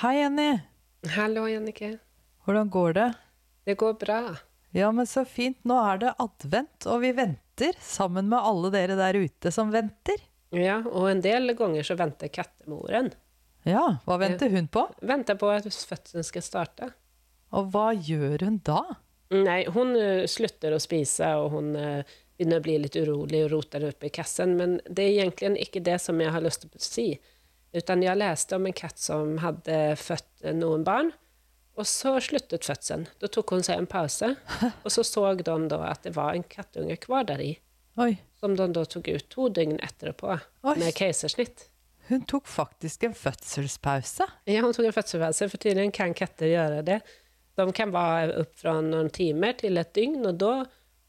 Hei, Jenny. Hallo, Jannike. Hvordan går det? Det går bra. Ja, men så fint. Nå er det advent, og vi venter, sammen med alle dere der ute som venter. Ja, og en del ganger så venter kattemoren. Ja, hva venter hun på? Venter på at fødselen skal starte. Og hva gjør hun da? Nei, hon eh, slutter å spise og hun eh, begynner å bli litt urolig og roter opp i kassen, men det er egentlig ikke det som jeg har lyst til å si. Utan jeg leste om en katt som hadde født noen barn, og så sluttet fødselen. Da tok hun seg en pause, og så så de da at det var en kattunge kvar der i, Oi, som de da tok ut to døgn etterpå Oi. med keisersnitt. hun tok faktisk en fødselspause. Ja, hun tok en fødselspause, for tydeligvis kan katter gjøre det. De kan være opp fra noen timer til et dygn, og da,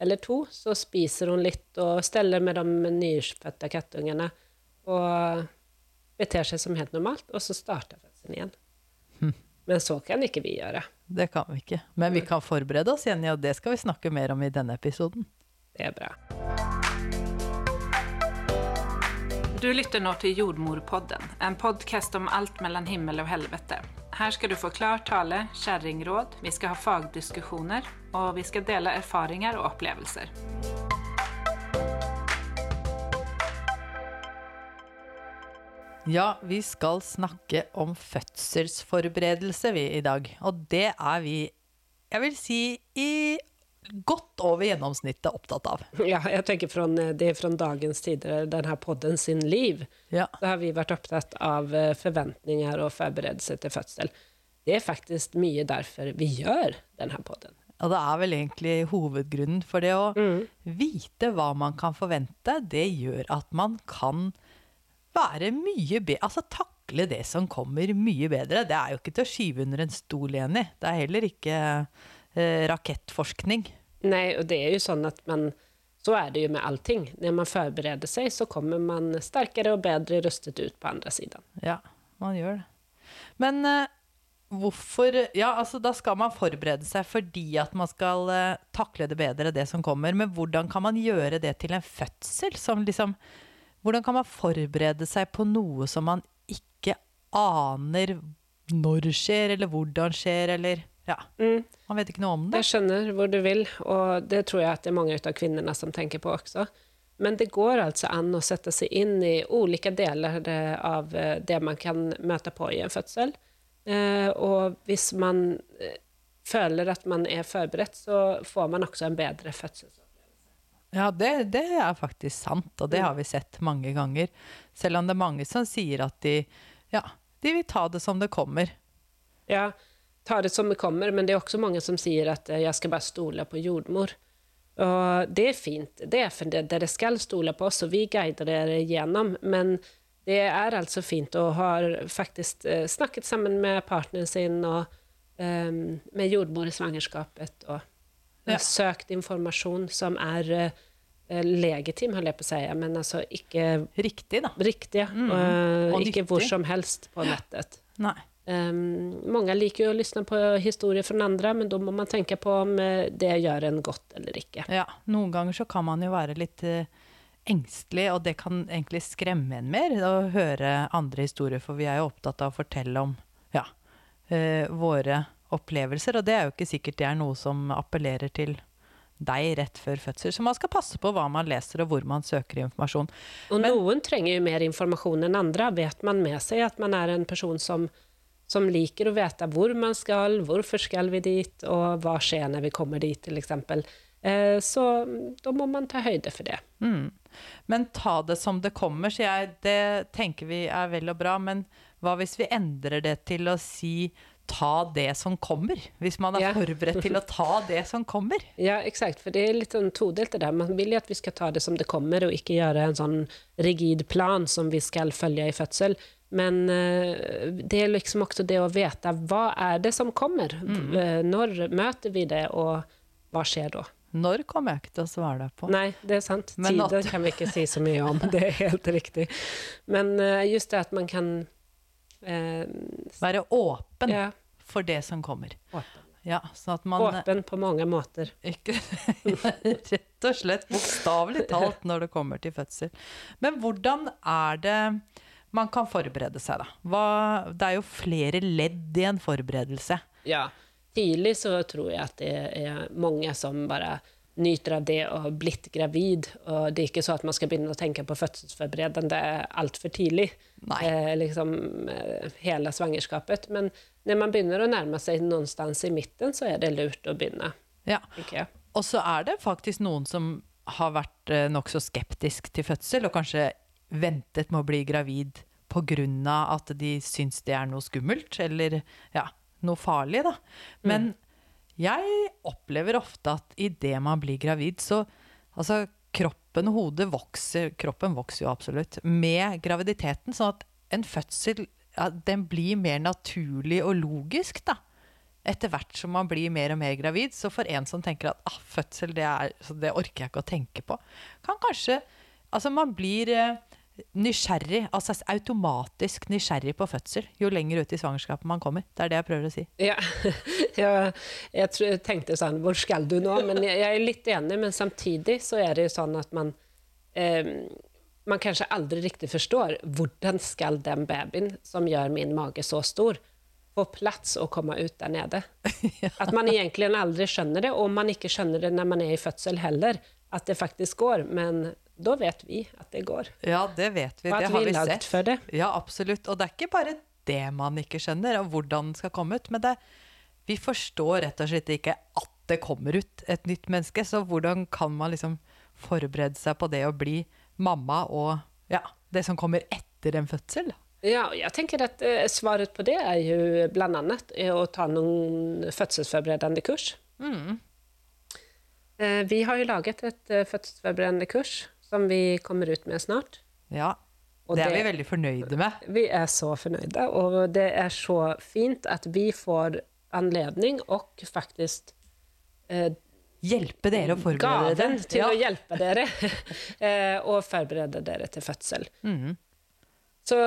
eller to, så spiser hun litt og steller med de nyfødte kattungene og beter seg som helt normalt, og så starter fødselen igjen. Men så kan ikke vi gjøre. Det kan vi ikke. Men vi kan forberede oss, Jenny, og det skal vi snakke mer om i denne episoden. Det er bra. Du lytter nå til Jordmorpodden, en podcast om alt mellom himmel og helvete. Her skal du få klar tale, kjerringråd, vi skal ha fagdiskusjoner, og vi skal dele erfaringer og opplevelser. Ja, vi skal snakke om fødselsforberedelse vi i dag. Og det er vi, jeg vil si, i godt over gjennomsnittet opptatt av. Ja, jeg tenker fra, det fra dagens tider, denne podden sin liv, Ja. så har vi vært opptatt av eh, forventninger og forberedelse til fødsel. Det er faktisk mye derfor vi gjør denne podden. Og det er vel egentlig hovedgrunnen for det å vite hva man kan forvente, det gjør at man kan være mye bedre, altså takle det som kommer mye bedre. Det er jo ikke til å skyve under en stol, Jenny. Det er heller ikke eh, rakettforskning. Nei, og det er jo sånn at man Så er det jo med allting. Når man forbereder seg, så kommer man sterkere og bedre rustet ut på andre siden. Ja, man gjør det. Men eh, hvorfor Ja, altså da skal man forberede seg fordi at man skal eh, takle det bedre, det som kommer. Men hvordan kan man gjøre det til en fødsel som liksom Hvordan kan man forberede seg på noe som man ikke aner når skjer, eller hvordan skjer, eller Ja. Man vet ikke noe om det. Jeg skjønner hvor du vil, og det tror jeg at det er mange av kvinnene som tenker på også. Men det går altså an å sette seg inn i ulike deler av eh, det man kan møte på i en fødsel. Eh, Og hvis man eh, føler at man er forberedt, så får man også en bedre fødsel. Ja, det, det er faktisk sant, og det har vi sett mange ganger. Selv om det er mange som sier at de, ja, de vil ta det som det kommer. Ja, ta det som det kommer, men det er også mange som sier at eh, jeg skal bare stole på jordmor. Og det er fint, det er for det, dere skal stole på oss, og vi guider dere gjennom. men det er altså fint å ha faktisk eh, snakket sammen med partneren sin, og um, med jordmor i svangerskapet, og Ja. søkt informasjon som er eh, legitim, holder jeg på å si, men altså ikke Riktig, da. Riktig, ja. Mm. og ikke hvor som helst på nettet. Nei. Um, mange liker jo å lytte på historier fra andre, men da må man tenke på om eh, det gjør en godt eller ikke. Ja, noen ganger så kan man jo være litt eh, engstelig, og det kan egentlig skremme en mer å høre andre historier, for vi er jo opptatt av å fortelle om ja, uh, våre opplevelser, og det er jo ikke sikkert det er noe som appellerer til deg rett før fødsel. Så man skal passe på hva man leser og hvor man søker informasjon. Og Men- noen trenger jo mer informasjon enn andre. Vet man med seg at man er en person som, som liker å vite hvor man skal, hvorfor skal vi dit, og hva skjer når vi kommer dit, eksempel. Eh, så da må man ta høyde for det. Mm. Men ta det som det kommer, sier jeg, det tenker vi er vel og bra, men hva hvis vi endrer det til å si ta det som kommer? Hvis man er Ja. forberedt til å ta det som kommer? Ja, eksakt, for det er litt sånn todelt det der. Man vil jo at vi skal ta det som det kommer, og ikke gjøre en sånn rigid plan som vi skal følge i fødsel. Men eh, det er liksom også det å vite hva er det som kommer? Mm. Når møter vi det, og hva skjer da? Når kommer jeg ikke til å svare deg på. Nei, det er sant. Men Tider at- kan vi ikke si så mye om. Det er helt riktig. Men eh, just det at man kan eh, Være åpen Ja, for det som kommer. åpen. Ja, man Åpen på mange måter. Ikke Rett og slett bokstavelig talt når det kommer til fødsel. Men hvordan er det man kan forberede seg, da? Hva, det er jo flere ledd i en forberedelse. Ja. Tidlig så tror jeg at det er mange som bare nyter av det og har blitt gravid. Og det er ikke så at man skal begynne å tenke på fødselsforberedende altfor tidlig. Eh, liksom eh, hele svangerskapet. Men når man begynner å nærme seg någonstans i midten, så er det lurt å begynne, Ja. Og så er det faktisk noen som har vært eh, nokså skeptisk til fødsel, og kanskje ventet med å bli gravid pga. at de syns det er noe skummelt, eller ja, noe farlig, da. Men jeg opplever ofte at idet man blir gravid, så Altså, kroppen og hodet vokser Kroppen vokser jo absolutt med graviditeten, sånn at en fødsel ja, den blir mer naturlig og logisk, da. Etter hvert som man blir mer og mer gravid, så for en som tenker at ah, fødsel, det, er, det orker jeg ikke å tenke på, kan kanskje Altså, man blir eh, nysgjerrig, altså automatisk nysgjerrig på fødsel jo lenger ut i svangerskapet man kommer. Det er det jeg prøver å si. Ja, jeg, jeg tenkte sånn, hvor skal du nå? Men jeg, jeg er litt enig, men samtidig så er det jo sånn at man eh, man kanskje aldri riktig forstår hvordan skal den babyen som gjør min mage så stor, få plass å komme ut der nede. At man egentlig aldri skjønner det, og man ikke skjønner det når man er i fødsel heller, at det faktisk går. Men da vet vi at det går. Ja, det vet vi. Og at Det har vi lagd sett. for det. Ja, absolutt. Og det er ikke bare det man ikke skjønner, og hvordan det skal komme ut. Men det, vi forstår rett og slett ikke at det kommer ut et nytt menneske. Så hvordan kan man liksom forberede seg på det å bli mamma og ja, det som kommer etter en fødsel? Ja, og jeg tenker at eh, svaret på det er jo annet eh, å ta noen fødselsforberedende kurs. Eh, vi har jo laget et eh, fødselsforberedende kurs som vi kommer ut med snart. Ja, det er vi veldig fornøyde med. Vi er så fornøyde, og det er så fint at vi får anledning og faktisk eh, Hjelpe dere å forberede gaven til Ja. å hjelpe dere eh, og forberede dere til fødsel. Mhm. Så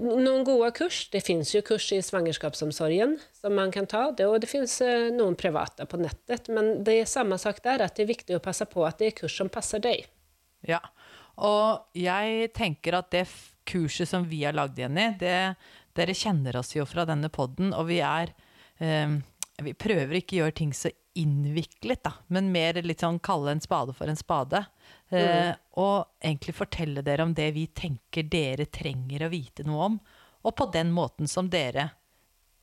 noen gode kurs. Det fins jo kurs i svangerskapsomsorgen som man kan ta, det, og det fins eh, noen private på nettet. Men det er samme sak der, at det er viktig å passe på at det er kurs som passer deg. Ja, og jeg tenker at det kurset som vi har lagd, Jenny, det, dere kjenner oss jo fra denne podden, og vi er um, Vi prøver ikke å gjøre ting så innviklet, da, men mer litt sånn kalle en spade for en spade. Eh, Og egentlig fortelle dere om det vi tenker dere trenger å vite noe om, og på den måten som dere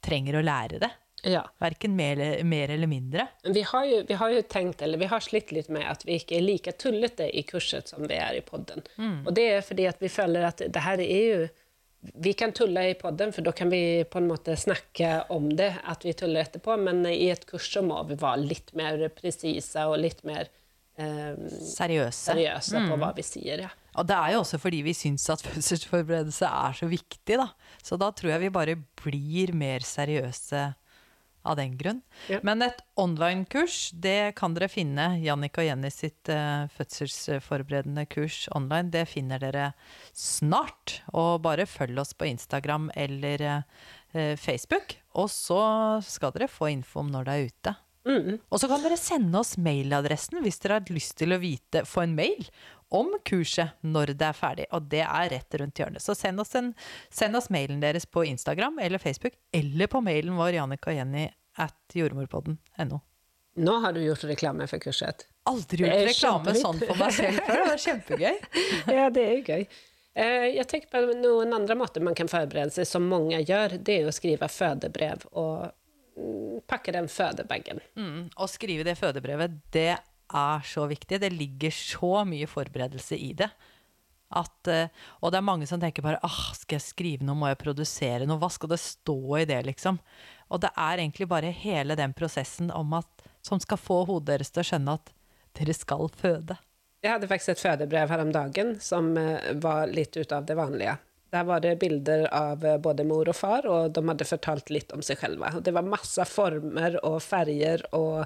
trenger å lære det. Ja. Verken mer, eller- mer eller mindre. Vi har, jo, vi har jo, tenkt, eller vi har slitt litt med at vi ikke er like tullete i kurset som vi er i podden. Og det er fordi at vi føler at det her er jo Vi kan tulle i podden, for da kan vi på en måte snakke om det, at vi tuller etterpå, men i et kurs så må vi være litt mer presise og litt mer eh, Seriøse. seriøse på hva vi sier. Ja. Og det er jo også fordi vi syns at fødselsforberedelse er så viktig, da. Så da tror jeg vi bare blir mer seriøse av den grunn. Ja. Men et online-kurs, det kan dere finne. Jannik og Jenny sitt uh, fødselsforberedende kurs online, det finner dere snart. Og bare følg oss på Instagram eller uh, Facebook. Og så skal dere få info om når det er ute. Og så kan dere sende oss mailadressen hvis dere har lyst til å vite, få en mail om kurset når det er ferdig. Og det er rett rundt hjørnet. Så send oss, en, send oss mailen deres på Instagram eller Facebook, eller på mailen vår Jannika Jenny at jordmorpodden.no. Nå har du gjort reklame for kurset. Aldri gjort er reklame sånn for meg selv før. Det var kjempegøy. ja, det er jo gøy. Eh, Jeg tenker på noen andre måter man kan forberede seg, som mange gjør. Det er å skrive fødebrev og mm, pakke den fødebagen. Mm, å skrive det fødebrevet, det er så viktig. Det ligger så mye forberedelse i det. At, eh, og det er mange som tenker bare ah, skal jeg skrive noe, må jeg produsere noe, hva skal det stå i det, liksom? Og det er egentlig bare hele den prosessen at, som skal få hodet deres til å skjønne at dere skal føde. Jeg hadde faktisk et fødebrev her om dagen som eh, var litt ut av det vanlige. Der var det bilder av eh, både mor og far, og de hadde fortalt litt om seg selv. Det var masse former og farger og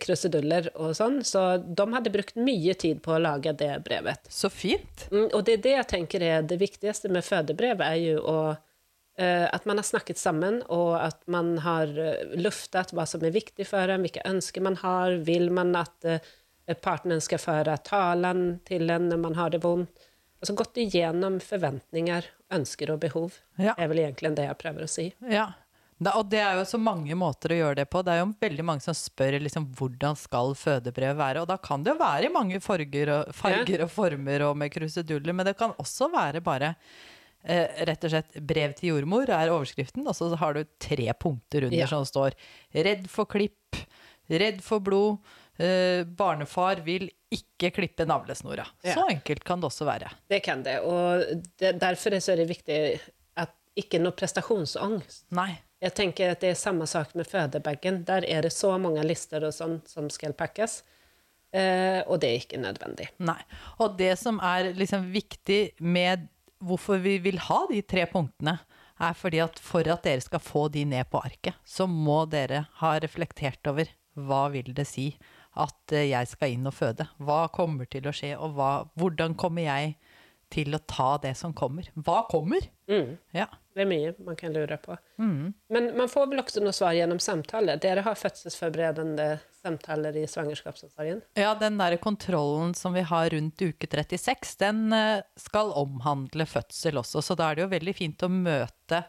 kruseduller og sånn, så de hadde brukt mye tid på å lage det brevet. Så fint! Mm, og det er det jeg tenker er det viktigste med fødebrev, er jo å, uh, at man har snakket sammen, og at man har eh, luftet hva som er viktig for en, hvilke ønsker man har. Vil man at uh, partneren skal føre talen til en når man har det vondt? Altså gått igjennom forventninger, ønsker og behov. Ja. er vel egentlig det jeg prøver å si. Ja. Da, og det er jo så mange måter å gjøre det på. Det er jo veldig mange som spør liksom, hvordan skal fødebrevet være. Og da kan det jo være i mange farger og, farger og former og med kruseduller, men det kan også være bare eh, rett og slett 'brev til jordmor' er overskriften, og så har du tre punkter under Ja. som står 'redd for klipp', 'redd for blod', eh, 'barnefar vil ikke klippe navlesnora'. Ja. Så enkelt kan det også være. Det kan det, og det, derfor er det viktig at ikke noe prestasjonsangst. Nei. Jeg tenker at det er samme sak med fødebagen. Der er det så mange lister og sånn som skal pakkes, eh, og det er ikke nødvendig. Nei. Og det som er liksom viktig med hvorfor vi vil ha de tre punktene, er fordi at for at dere skal få de ned på arket, så må dere ha reflektert over hva vil det si at eh, jeg skal inn og føde? Hva kommer til å skje, og hva, hvordan kommer jeg til å ta det som kommer? Hva kommer? Mm. Ja. Det er mye man kan lure på. Mm. Men man får vel også noe svar gjennom samtaler. Dere har fødselsforberedende samtaler i svangerskapsomsorgen. Ja, den der kontrollen som vi har rundt uke 36, den eh, skal omhandle fødsel også, så da er det jo veldig fint å møte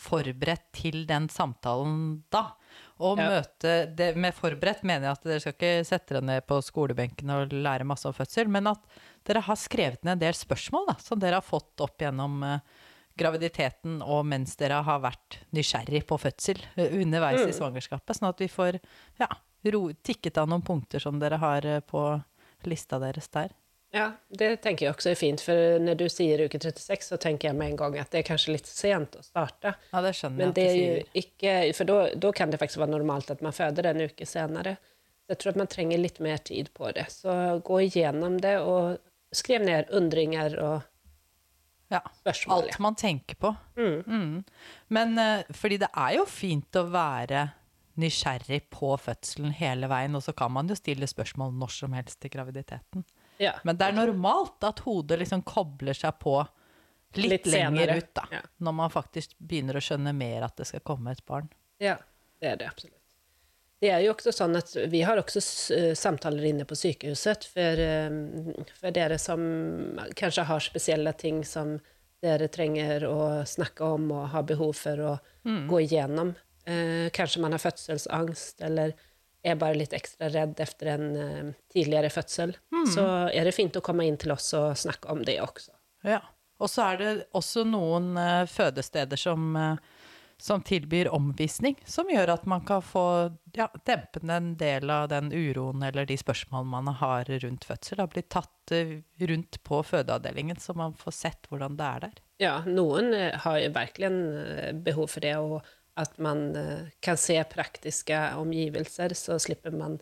forberedt til den samtalen da. Og Ja. møte det med forberedt mener jeg at dere skal ikke sette dere ned på skolebenken og lære masse om fødsel, men at dere har skrevet ned en del spørsmål da, som dere har fått opp gjennom eh, graviditeten og mens dere har vært nysgjerrig på fødsel underveis underveis i svangerskapet, sånn at vi får ja, ro, tikket av noen punkter som dere har eh, på lista deres der. Ja, det tenker jeg også er fint, for når du sier uke 36, så tenker jeg med en gang at det er kanskje litt sent å starte. Ja, det skjønner Men det er jo ikke, for da, da kan det faktisk være normalt at man føder en uke senere. Så jeg tror at man trenger litt mer tid på det. Så gå igjennom det, og skriv ned undringer og Ja, alt man tenker på. Mm. Men eh, fordi det er jo fint å være nysgjerrig på fødselen hele veien, og så kan man jo stille spørsmål når som helst i graviditeten. Ja. Men det er normalt at hodet liksom kobler seg på litt, Litt lenger ut, da. ja. Når man faktisk begynner å skjønne mer at det skal komme et barn. Ja, det er det absolutt. Det er jo også sånn at vi har også eh, samtaler inne på sykehuset for, eh, for dere som kanskje har spesielle ting som dere trenger å snakke om og har behov for å gå igjennom. Eh, kanskje man har fødselsangst eller er bare litt ekstra redd etter en eh, tidligere fødsel. Så er det fint å komme inn til oss og snakke om det også. Ja. Og så er det også noen eh, fødesteder som, eh, som tilbyr omvisning, som gjør at man kan få ja, dempe en del av den uroen eller de spørsmålene man har rundt fødsel. Da blir tatt eh, rundt på fødeavdelingen, så man får sett hvordan det er der. Ja, noen eh, har jo virkelig eh, behov for det, og at man kan se praktiske omgivelser, så slipper man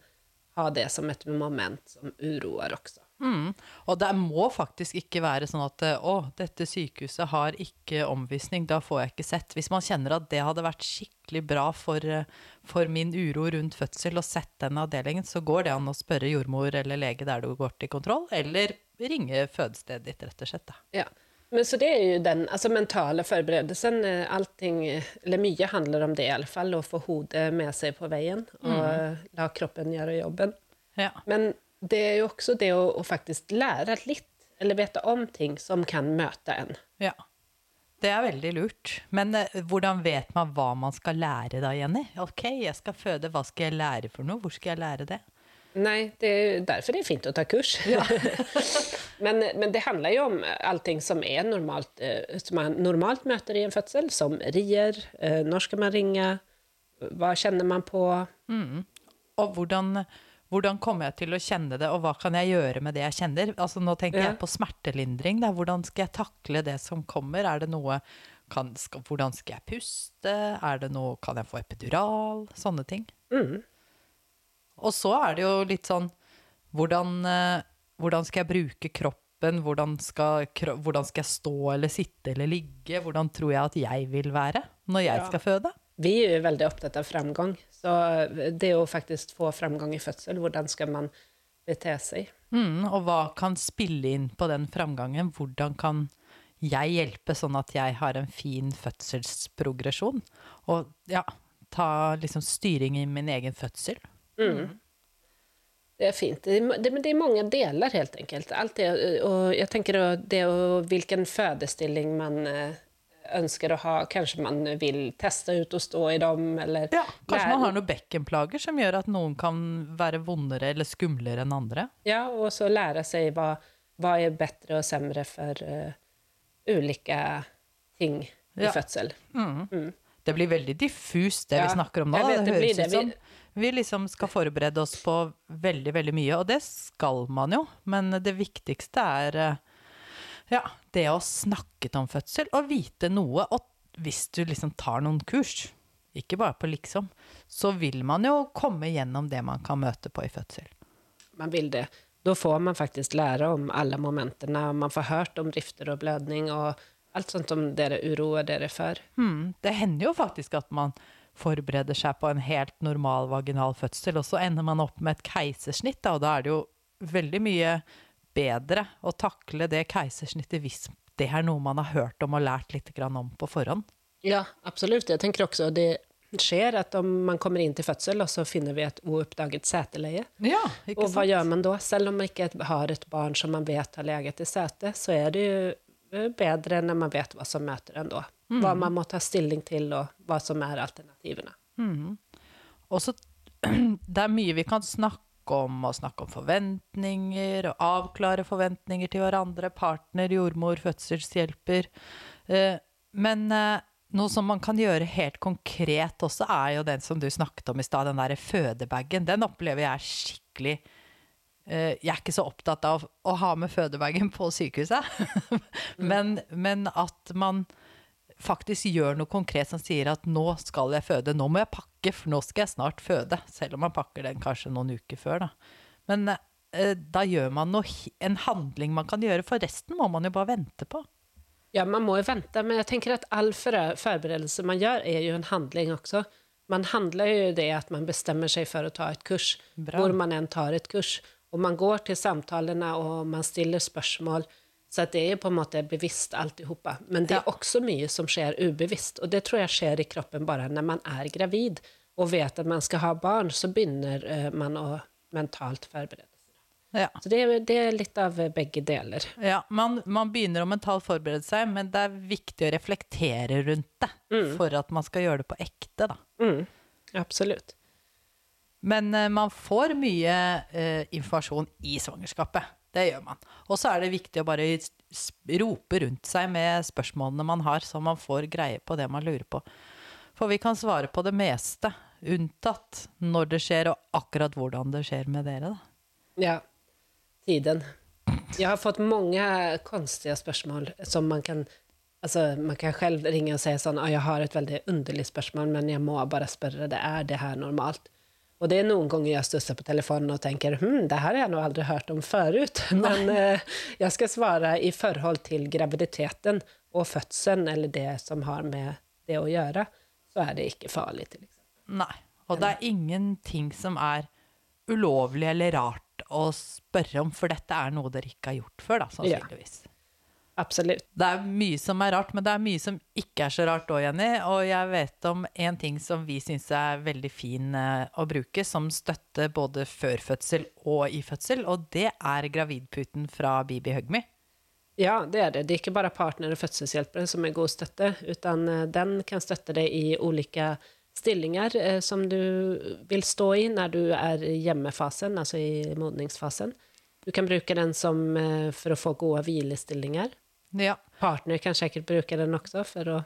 ha det som et moment som uroer også. Mm. Og det må faktisk ikke være sånn at eh, å, dette sykehuset har ikke omvisning, da får jeg ikke sett. Hvis man kjenner at det hadde vært skikkelig bra for, eh, for min uro rundt fødsel å sett den avdelingen, så går det an å spørre jordmor eller lege der du går til kontroll, eller ringe fødestedet ditt, rett og slett. Da. Ja. Men så det er jo den altså mentale forberedelsen. eh, Allting, eller mye handler om det i alle fall, å få hodet med seg på veien og mm. la kroppen gjøre jobben. Ja. Men det er jo også det å, faktisk lære litt, eller vite om ting som kan møte en. ja. Det er veldig lurt. Men eh, hvordan vet man hva man skal lære da, Jenny? Ok, jeg skal føde, hva skal jeg lære for noe? Hvor skal jeg lære det? Nei, det er derfor det er fint å ta kurs. men, men det handler jo om allting som er normalt, eh, som man normalt møter i en fødsel, som rier, eh, når skal man ringe, hva kjenner man på? Og hvordan, hvordan kommer jeg til å kjenne det, og hva kan jeg gjøre med det jeg kjenner? Altså Nå tenker Ja. jeg på smertelindring. Da. Hvordan skal jeg takle det som kommer? Er det noe kan, skal, Hvordan skal jeg puste? Er det noe, kan jeg få epidural? Sånne ting. Mm. Og så er det jo litt sånn Hvordan, eh, hvordan skal jeg bruke kroppen? Hvordan skal, hvordan skal jeg stå eller sitte eller ligge? Hvordan tror jeg at jeg vil være når jeg Ja. skal føde? Vi er jo veldig opptatt av framgang, så det å faktisk få framgang i fødsel, hvordan skal man bete seg? Mm, og hva kan spille inn på den framgangen? Hvordan kan jeg hjelpe sånn at jeg har en fin fødselsprogresjon? Og ja, ta liksom styring i min egen fødsel. Det er fint. Det men det er mange deler, helt enkelt. Alt det, og jeg tenker det å, hvilken fødestilling man eh, ønsker å ha. Kanskje man vil teste ut å stå i dem, eller Ja, kanskje man har noen bekkenplager som gjør at noen kan være vondere eller skumlere enn andre. Ja, og så lære seg hva, hva er bedre og semre for uh, ulike ting i Ja. fødsel. Det blir veldig diffust, det Ja, vi snakker om nå. vet, Det høres det. ut som vi liksom skal forberede oss på veldig, veldig mye, og det skal man jo. Men det viktigste er eh, ja, det å snakke om fødsel og vite noe. Og hvis du liksom tar noen kurs, ikke bare på liksom, så vil man jo komme gjennom det man kan møte på i fødsel. Man vil det. Da får man faktisk lære om alle momentene. Man får hørt om rifter og blødning og alt sånt som dere uroer dere for. Mm, det hender jo faktisk at man forbereder seg på en helt normal vaginal fødsel, og så ender man opp med et keisersnitt, og da er det jo veldig mye bedre å takle det keisersnittet hvis det er noe man har hørt om og lært litt om på forhånd. Ja, absolutt. Jeg tenker også det skjer at om man kommer inn til fødsel, og så finner vi et uoppdaget seteleie. Ja, Og hva sant? gjør man da? Selv om man ikke har et barn som man vet har leget i sete, så er det jo eh, bedre når man vet hva som møter en da. Hva man må ta stilling til, og hva som er alternativene. Mm. Også, det er mye vi kan snakke om, å snakke om forventninger, og avklare forventninger til hverandre, partner, jordmor, fødselshjelper. Eh, Men eh, noe som man kan gjøre helt konkret også, er jo den som du snakket om i stad, den derre fødebagen. Den opplever jeg skikkelig eh, Jeg er ikke så opptatt av å ha med fødebagen på sykehuset, men, men at man faktisk gjør noe konkret som sier at nå skal jeg føde, nå må jeg pakke, for nå skal jeg snart føde. Selv om man pakker den kanskje noen uker før, da. Men eh, da gjør man noe, en handling man kan gjøre, for resten må man jo bare vente på. Ja, man må jo vente, men jeg tenker at all forberedelse man gjør, er jo en handling også. Man handler jo det at man bestemmer seg for å ta et kurs, Bra. hvor man enn tar et kurs. Og man går til samtalene, og man stiller spørsmål. Så det er på en måte bevisst alltihopa. Men det er Ja. også mye som skjer ubevisst, og det tror jeg skjer i kroppen bare når man er gravid og vet at man skal ha barn, så begynner eh, man å mentalt forberede seg. Ja. Så det er, det er litt av eh, begge deler. Ja, man, man begynner å mentalt forberede seg, men det er viktig å reflektere rundt det for at man skal gjøre det på ekte, da. Mm, absolutt. Men eh, man får mye eh, informasjon i svangerskapet. Det gjør man. Og så er det viktig å bare rope rundt seg med spørsmålene man har, så man får greie på det man lurer på. For vi kan svare på det meste, unntatt når det skjer, og akkurat hvordan det skjer med dere, da. Ja, tiden. Jeg har fått mange konstige spørsmål som man kan Altså, man kan selv ringe og si sånn 'Jeg har et veldig underlig spørsmål, men jeg må bare spørre. Det er det her normalt?' Og det er noen ganger jeg stusser på telefonen og tenker hm, det her har jeg nå aldri hørt om forut. Men eh, jeg skal svare i forhold til graviditeten og fødselen, eller det som har med det å gjøre, så er det ikke farlig. til eksempel. Nei. Og det er ingenting som er ulovlig eller rart å spørre om, for dette er noe dere ikke har gjort før, da, sannsynligvis. Absolutt. Det er mye som er rart, men det er mye som ikke er så rart òg, Jenny. Og jeg vet om en ting som vi syns er veldig fin eh, å bruke som støtte både før fødsel og i fødsel, og det er gravidputen fra Bibi Hugme. Ja, det er det. Det er ikke bare partner og fødselshjelpere som er god støtte, utan eh, den kan støtte deg i ulike stillinger eh, som du vil stå i når du er i hjemmefasen, altså i modningsfasen. Du kan bruke den som, for å få gode hvilestillinger. Ja. Partner kan sikkert bruke den også for å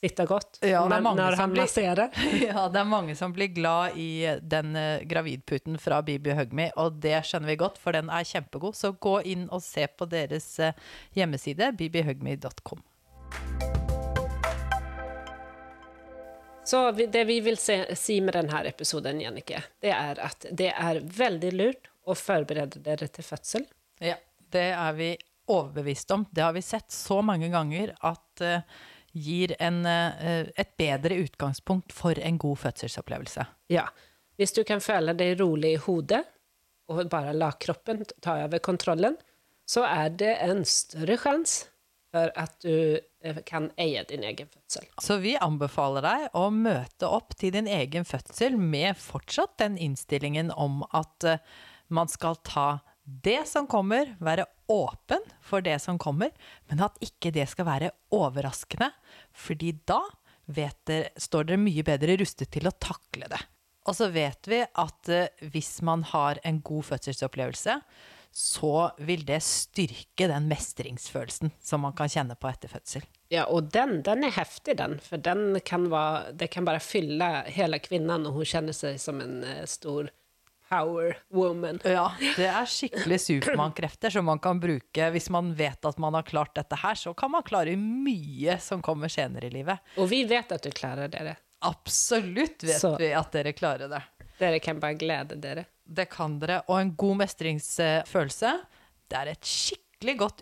sitte godt Ja, når, når han blir- masserer. ja, det er mange som blir glad i den eh, gravidputen fra Bibi Hugme, og det skjønner vi godt, for den er kjempegod. Så gå inn og se på deres eh, hjemmeside, bibihugme.com. Så det vi vil se, si med denne episoden, Jannike, det er at det er veldig lurt å forberede dere til fødsel. Ja, det er vi overbevist om. Det har vi sett så mange ganger at uh, gir en, uh, et bedre utgangspunkt for en god fødselsopplevelse. Ja. Hvis du kan føle deg rolig i hodet, og bare la kroppen ta over kontrollen, så er det en større sjanse for at du eh, kan eie din egen fødsel. Så vi anbefaler deg å møte opp til din egen fødsel med fortsatt den innstillingen om at man skal ta det som kommer, være åpen for det som kommer, men at ikke det skal være overraskende, fordi da dere, står dere mye bedre rustet til å takle det. Og så vet vi at eh, hvis man har en god fødselsopplevelse, så vil det styrke den mestringsfølelsen som man kan kjenne på etter fødsel. Ja, og den, den er heftig, den. For den kan være, det kan bare fylle hele kvinnen, og hun kjenner seg som en eh, stor power woman. Ja, det er skikkelig Supermann-krefter som man kan bruke hvis man vet at man har klart dette her. Så kan man klare mye som kommer senere i livet. Og vi vet at du klarer dere. Absolutt vet Så- vi at dere klarer det. Dere kan bare glede dere. Det kan dere. Og en god mestringsfølelse, det er et skikkelig godt